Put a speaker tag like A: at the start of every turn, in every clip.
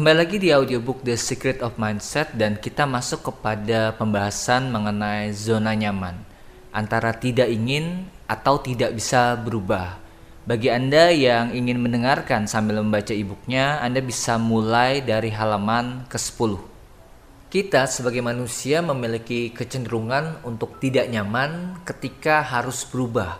A: Kembali lagi di audiobook The Secret of Mindset dan kita masuk kepada pembahasan mengenai zona nyaman antara tidak ingin atau tidak bisa berubah. Bagi Anda yang ingin mendengarkan sambil membaca e-booknya, Anda bisa mulai dari halaman ke-10. Kita sebagai manusia memiliki kecenderungan untuk tidak nyaman ketika harus berubah,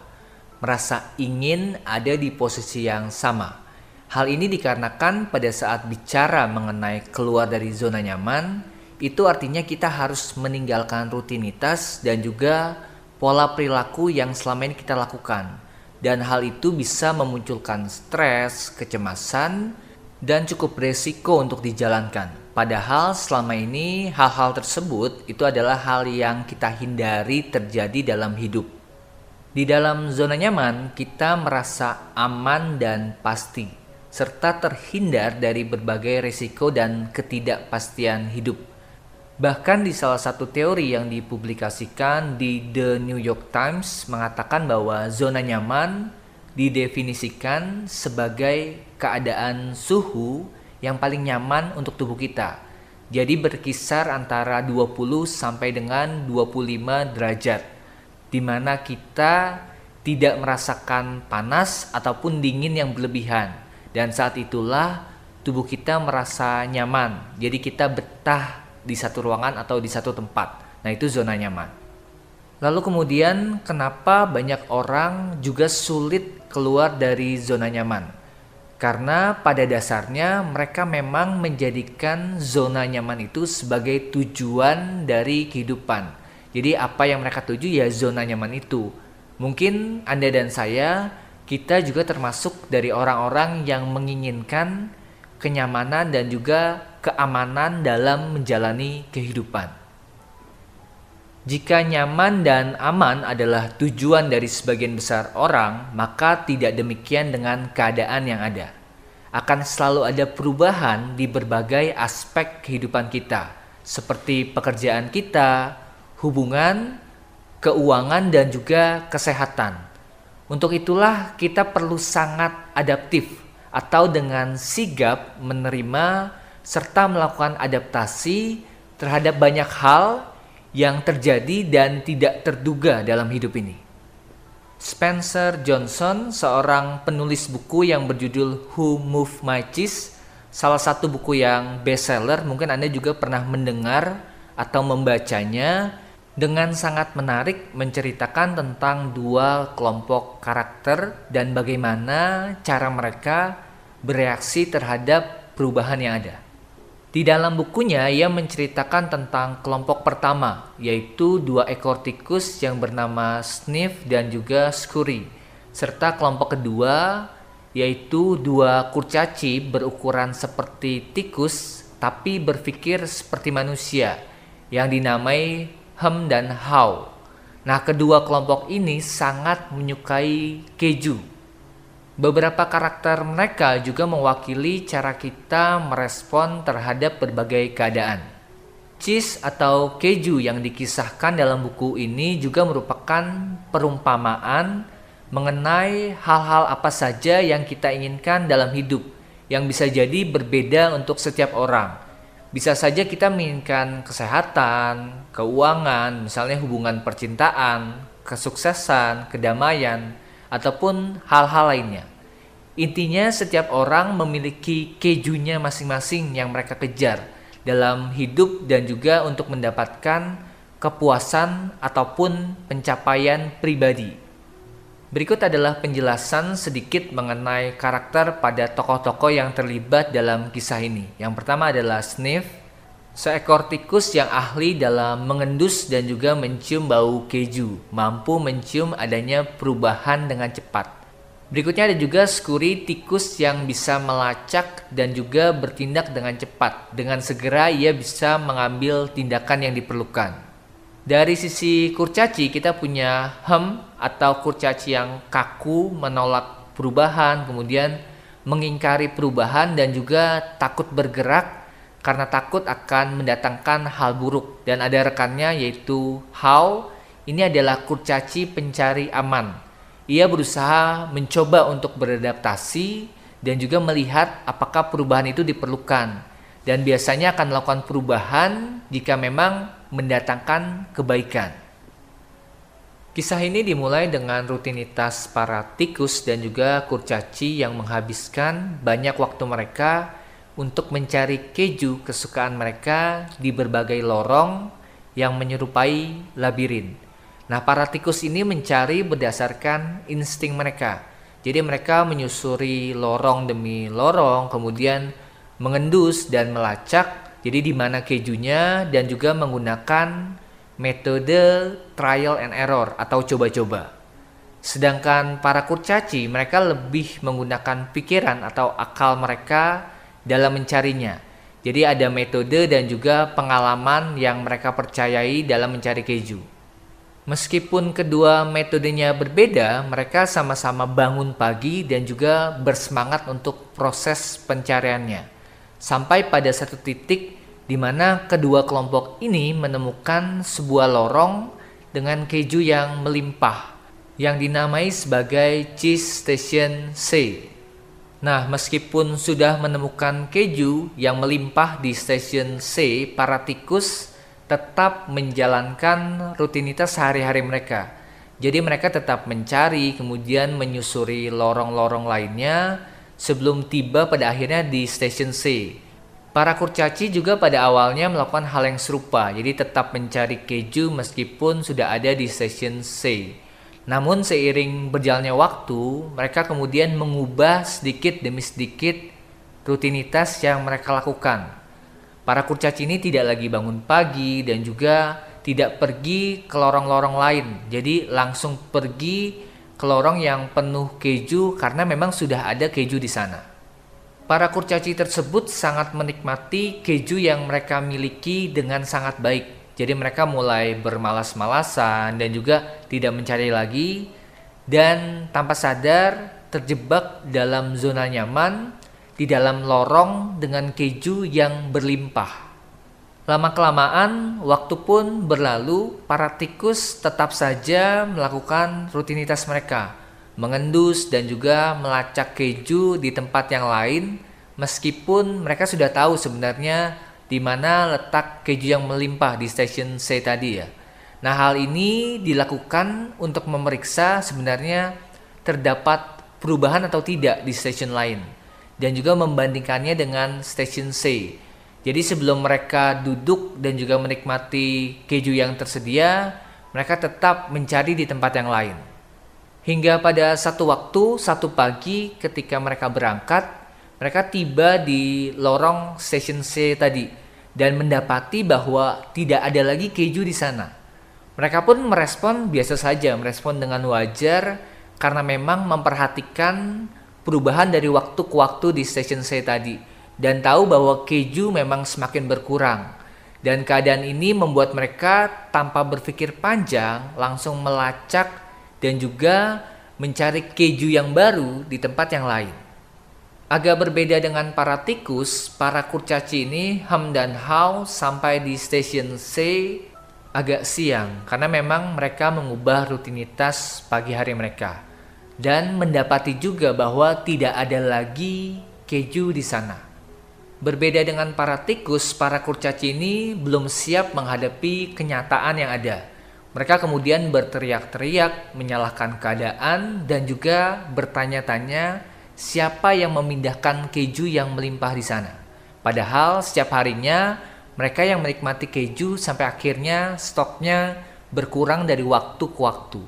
A: merasa ingin ada di posisi yang sama. Hal ini dikarenakan pada saat bicara mengenai keluar dari zona nyaman, itu artinya kita harus meninggalkan rutinitas dan juga pola perilaku yang selama ini kita lakukan. Dan hal itu bisa memunculkan stres, kecemasan, dan cukup resiko untuk dijalankan. Padahal selama ini hal-hal tersebut itu adalah hal yang kita hindari terjadi dalam hidup. Di dalam zona nyaman, kita merasa aman dan pasti, serta terhindar dari berbagai risiko dan ketidakpastian hidup. Bahkan di salah satu teori yang dipublikasikan di The New York Times mengatakan bahwa zona nyaman didefinisikan sebagai keadaan suhu yang paling nyaman untuk tubuh kita. Jadi berkisar antara 20 sampai dengan 25 derajat di mana kita tidak merasakan panas ataupun dingin yang berlebihan dan saat itulah tubuh kita merasa nyaman. Jadi kita betah di satu ruangan atau di satu tempat. Nah, itu zona nyaman. Lalu kemudian kenapa banyak orang juga sulit keluar dari zona nyaman? Karena pada dasarnya mereka memang menjadikan zona nyaman itu sebagai tujuan dari kehidupan. Jadi apa yang mereka tuju ya zona nyaman itu. Mungkin Anda dan saya kita juga termasuk dari orang-orang yang menginginkan kenyamanan dan juga keamanan dalam menjalani kehidupan. Jika nyaman dan aman adalah tujuan dari sebagian besar orang, maka tidak demikian dengan keadaan yang ada. Akan selalu ada perubahan di berbagai aspek kehidupan kita, seperti pekerjaan kita, hubungan, keuangan, dan juga kesehatan. Untuk itulah, kita perlu sangat adaptif, atau dengan sigap menerima serta melakukan adaptasi terhadap banyak hal yang terjadi dan tidak terduga dalam hidup ini. Spencer Johnson, seorang penulis buku yang berjudul Who Moved My Cheese, salah satu buku yang bestseller, mungkin Anda juga pernah mendengar atau membacanya dengan sangat menarik menceritakan tentang dua kelompok karakter dan bagaimana cara mereka bereaksi terhadap perubahan yang ada. Di dalam bukunya, ia menceritakan tentang kelompok pertama, yaitu dua ekor tikus yang bernama Sniff dan juga Scurry, serta kelompok kedua, yaitu dua kurcaci berukuran seperti tikus tapi berpikir seperti manusia, yang dinamai Hem dan How. Nah, kedua kelompok ini sangat menyukai keju Beberapa karakter mereka juga mewakili cara kita merespon terhadap berbagai keadaan. Cheese atau keju yang dikisahkan dalam buku ini juga merupakan perumpamaan mengenai hal-hal apa saja yang kita inginkan dalam hidup yang bisa jadi berbeda untuk setiap orang. Bisa saja kita menginginkan kesehatan, keuangan, misalnya hubungan percintaan, kesuksesan, kedamaian, ataupun hal-hal lainnya. Intinya setiap orang memiliki kejunya masing-masing yang mereka kejar dalam hidup dan juga untuk mendapatkan kepuasan ataupun pencapaian pribadi. Berikut adalah penjelasan sedikit mengenai karakter pada tokoh-tokoh yang terlibat dalam kisah ini. Yang pertama adalah Sniff, seekor tikus yang ahli dalam mengendus dan juga mencium bau keju, mampu mencium adanya perubahan dengan cepat. Berikutnya ada juga skuri tikus yang bisa melacak dan juga bertindak dengan cepat. Dengan segera ia bisa mengambil tindakan yang diperlukan. Dari sisi kurcaci kita punya hem atau kurcaci yang kaku menolak perubahan, kemudian mengingkari perubahan dan juga takut bergerak karena takut akan mendatangkan hal buruk. Dan ada rekannya yaitu how, ini adalah kurcaci pencari aman ia berusaha mencoba untuk beradaptasi dan juga melihat apakah perubahan itu diperlukan. dan biasanya akan melakukan perubahan jika memang mendatangkan kebaikan. Kisah ini dimulai dengan rutinitas para tikus dan juga kurcaci yang menghabiskan banyak waktu mereka untuk mencari keju kesukaan mereka di berbagai lorong yang menyerupai labirin. Nah, para tikus ini mencari berdasarkan insting mereka. Jadi mereka menyusuri lorong demi lorong, kemudian mengendus dan melacak. Jadi di mana kejunya dan juga menggunakan metode trial and error atau coba-coba. Sedangkan para kurcaci mereka lebih menggunakan pikiran atau akal mereka dalam mencarinya. Jadi ada metode dan juga pengalaman yang mereka percayai dalam mencari keju. Meskipun kedua metodenya berbeda, mereka sama-sama bangun pagi dan juga bersemangat untuk proses pencariannya. Sampai pada satu titik di mana kedua kelompok ini menemukan sebuah lorong dengan keju yang melimpah yang dinamai sebagai Cheese Station C. Nah, meskipun sudah menemukan keju yang melimpah di stasiun C, para tikus tetap menjalankan rutinitas sehari-hari mereka. Jadi mereka tetap mencari, kemudian menyusuri lorong-lorong lainnya sebelum tiba pada akhirnya di stasiun C. Para kurcaci juga pada awalnya melakukan hal yang serupa, jadi tetap mencari keju meskipun sudah ada di stasiun C. Namun seiring berjalannya waktu, mereka kemudian mengubah sedikit demi sedikit rutinitas yang mereka lakukan. Para kurcaci ini tidak lagi bangun pagi dan juga tidak pergi ke lorong-lorong lain. Jadi langsung pergi ke lorong yang penuh keju karena memang sudah ada keju di sana. Para kurcaci tersebut sangat menikmati keju yang mereka miliki dengan sangat baik. Jadi mereka mulai bermalas-malasan dan juga tidak mencari lagi dan tanpa sadar terjebak dalam zona nyaman di dalam lorong dengan keju yang berlimpah. Lama-kelamaan, waktu pun berlalu, para tikus tetap saja melakukan rutinitas mereka, mengendus dan juga melacak keju di tempat yang lain, meskipun mereka sudah tahu sebenarnya di mana letak keju yang melimpah di stasiun C tadi ya. Nah, hal ini dilakukan untuk memeriksa sebenarnya terdapat perubahan atau tidak di stasiun lain dan juga membandingkannya dengan stasiun C. Jadi sebelum mereka duduk dan juga menikmati keju yang tersedia, mereka tetap mencari di tempat yang lain. Hingga pada satu waktu, satu pagi ketika mereka berangkat, mereka tiba di lorong stasiun C tadi dan mendapati bahwa tidak ada lagi keju di sana. Mereka pun merespon biasa saja, merespon dengan wajar karena memang memperhatikan perubahan dari waktu ke waktu di stasiun saya tadi dan tahu bahwa keju memang semakin berkurang. Dan keadaan ini membuat mereka tanpa berpikir panjang langsung melacak dan juga mencari keju yang baru di tempat yang lain. Agak berbeda dengan para tikus, para kurcaci ini Ham dan Hao sampai di stasiun C agak siang karena memang mereka mengubah rutinitas pagi hari mereka dan mendapati juga bahwa tidak ada lagi keju di sana. Berbeda dengan para tikus, para kurcaci ini belum siap menghadapi kenyataan yang ada. Mereka kemudian berteriak-teriak, menyalahkan keadaan, dan juga bertanya-tanya siapa yang memindahkan keju yang melimpah di sana. Padahal setiap harinya mereka yang menikmati keju sampai akhirnya stoknya berkurang dari waktu ke waktu.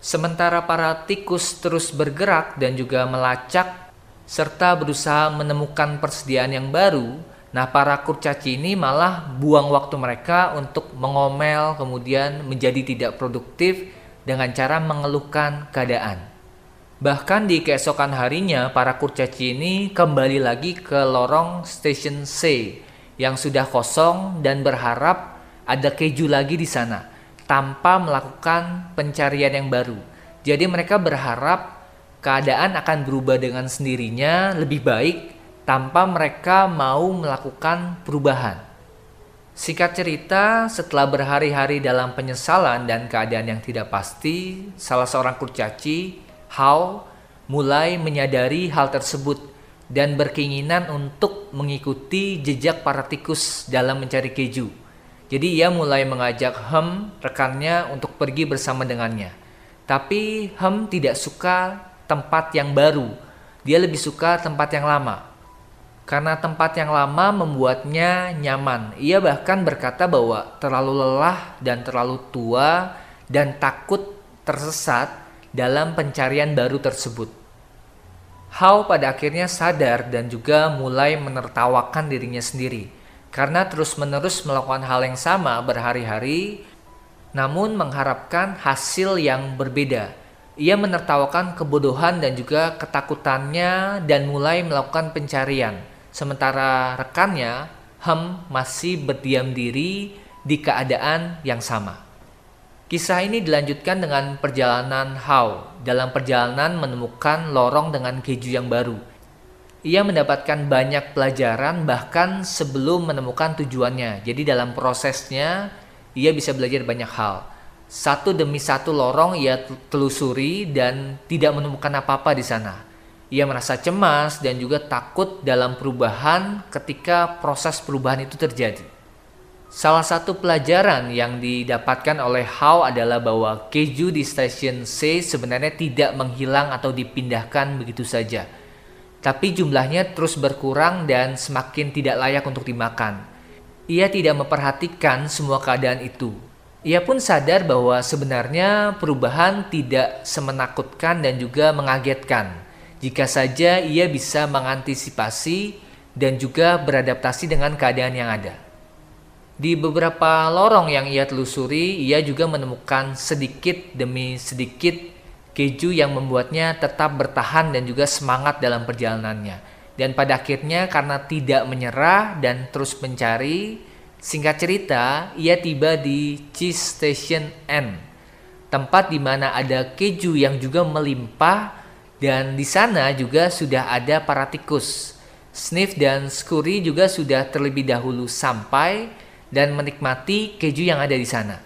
A: Sementara para tikus terus bergerak dan juga melacak serta berusaha menemukan persediaan yang baru, nah para kurcaci ini malah buang waktu mereka untuk mengomel kemudian menjadi tidak produktif dengan cara mengeluhkan keadaan. Bahkan di keesokan harinya para kurcaci ini kembali lagi ke lorong station C yang sudah kosong dan berharap ada keju lagi di sana tanpa melakukan pencarian yang baru. Jadi mereka berharap keadaan akan berubah dengan sendirinya lebih baik tanpa mereka mau melakukan perubahan. Singkat cerita, setelah berhari-hari dalam penyesalan dan keadaan yang tidak pasti, salah seorang kurcaci, Hao, mulai menyadari hal tersebut dan berkeinginan untuk untuk mengikuti jejak para tikus dalam mencari keju. Jadi ia mulai mengajak Hem rekannya untuk pergi bersama dengannya. Tapi Hem tidak suka tempat yang baru. Dia lebih suka tempat yang lama. Karena tempat yang lama membuatnya nyaman. Ia bahkan berkata bahwa terlalu lelah dan terlalu tua dan takut tersesat dalam pencarian baru tersebut. How pada akhirnya sadar dan juga mulai menertawakan dirinya sendiri karena terus-menerus melakukan hal yang sama berhari-hari namun mengharapkan hasil yang berbeda. Ia menertawakan kebodohan dan juga ketakutannya dan mulai melakukan pencarian. Sementara rekannya, Hem, masih berdiam diri di keadaan yang sama. Kisah ini dilanjutkan dengan perjalanan How dalam perjalanan menemukan lorong dengan keju yang baru. Ia mendapatkan banyak pelajaran bahkan sebelum menemukan tujuannya. Jadi dalam prosesnya ia bisa belajar banyak hal. Satu demi satu lorong ia telusuri dan tidak menemukan apa-apa di sana. Ia merasa cemas dan juga takut dalam perubahan ketika proses perubahan itu terjadi. Salah satu pelajaran yang didapatkan oleh How adalah bahwa keju di stasiun C sebenarnya tidak menghilang atau dipindahkan begitu saja. Tapi jumlahnya terus berkurang dan semakin tidak layak untuk dimakan. Ia tidak memperhatikan semua keadaan itu. Ia pun sadar bahwa sebenarnya perubahan tidak semenakutkan dan juga mengagetkan. Jika saja ia bisa mengantisipasi dan juga beradaptasi dengan keadaan yang ada. Di beberapa lorong yang ia telusuri, ia juga menemukan sedikit demi sedikit keju yang membuatnya tetap bertahan dan juga semangat dalam perjalanannya. Dan pada akhirnya karena tidak menyerah dan terus mencari, singkat cerita, ia tiba di Cheese Station N, tempat di mana ada keju yang juga melimpah dan di sana juga sudah ada para tikus. Sniff dan Scurry juga sudah terlebih dahulu sampai dan menikmati keju yang ada di sana.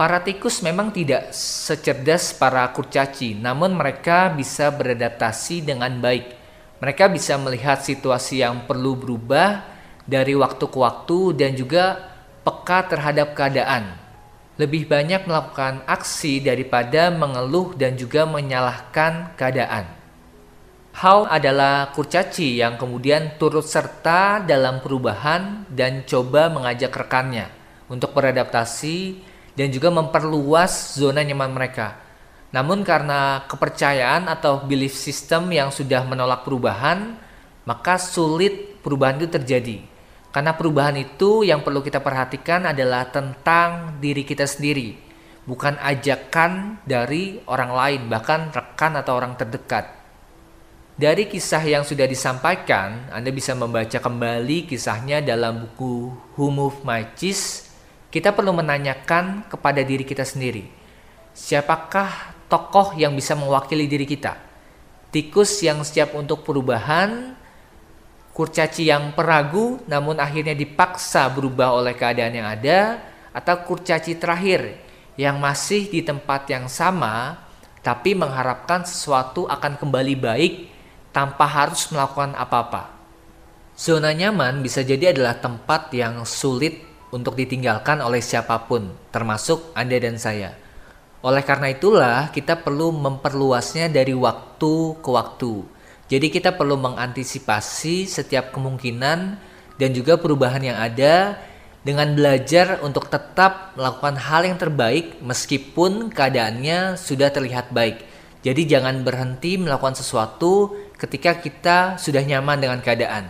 A: Para tikus memang tidak secerdas para kurcaci, namun mereka bisa beradaptasi dengan baik. Mereka bisa melihat situasi yang perlu berubah dari waktu ke waktu dan juga peka terhadap keadaan. Lebih banyak melakukan aksi daripada mengeluh dan juga menyalahkan keadaan. How adalah kurcaci yang kemudian turut serta dalam perubahan dan coba mengajak rekannya untuk beradaptasi dan juga memperluas zona nyaman mereka. Namun karena kepercayaan atau belief system yang sudah menolak perubahan, maka sulit perubahan itu terjadi. Karena perubahan itu yang perlu kita perhatikan adalah tentang diri kita sendiri, bukan ajakan dari orang lain, bahkan rekan atau orang terdekat. Dari kisah yang sudah disampaikan, Anda bisa membaca kembali kisahnya dalam buku Who Moved My Cheese. Kita perlu menanyakan kepada diri kita sendiri, siapakah tokoh yang bisa mewakili diri kita? Tikus yang siap untuk perubahan, kurcaci yang peragu namun akhirnya dipaksa berubah oleh keadaan yang ada, atau kurcaci terakhir yang masih di tempat yang sama tapi mengharapkan sesuatu akan kembali baik tanpa harus melakukan apa-apa. Zona nyaman bisa jadi adalah tempat yang sulit untuk ditinggalkan oleh siapa pun, termasuk Anda dan saya. Oleh karena itulah, kita perlu memperluasnya dari waktu ke waktu. Jadi, kita perlu mengantisipasi setiap kemungkinan dan juga perubahan yang ada dengan belajar untuk tetap melakukan hal yang terbaik meskipun keadaannya sudah terlihat baik. Jadi jangan berhenti melakukan sesuatu ketika kita sudah nyaman dengan keadaan.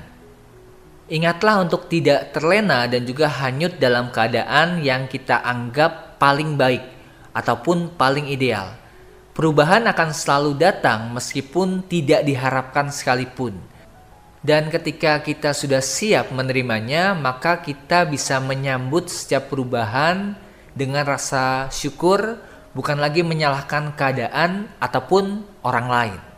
A: Ingatlah untuk tidak terlena dan juga hanyut dalam keadaan yang kita anggap paling baik ataupun paling ideal. Perubahan akan selalu datang meskipun tidak diharapkan sekalipun. Dan ketika kita sudah siap menerimanya, maka kita bisa menyambut setiap perubahan dengan rasa syukur bukan lagi menyalahkan keadaan ataupun orang lain.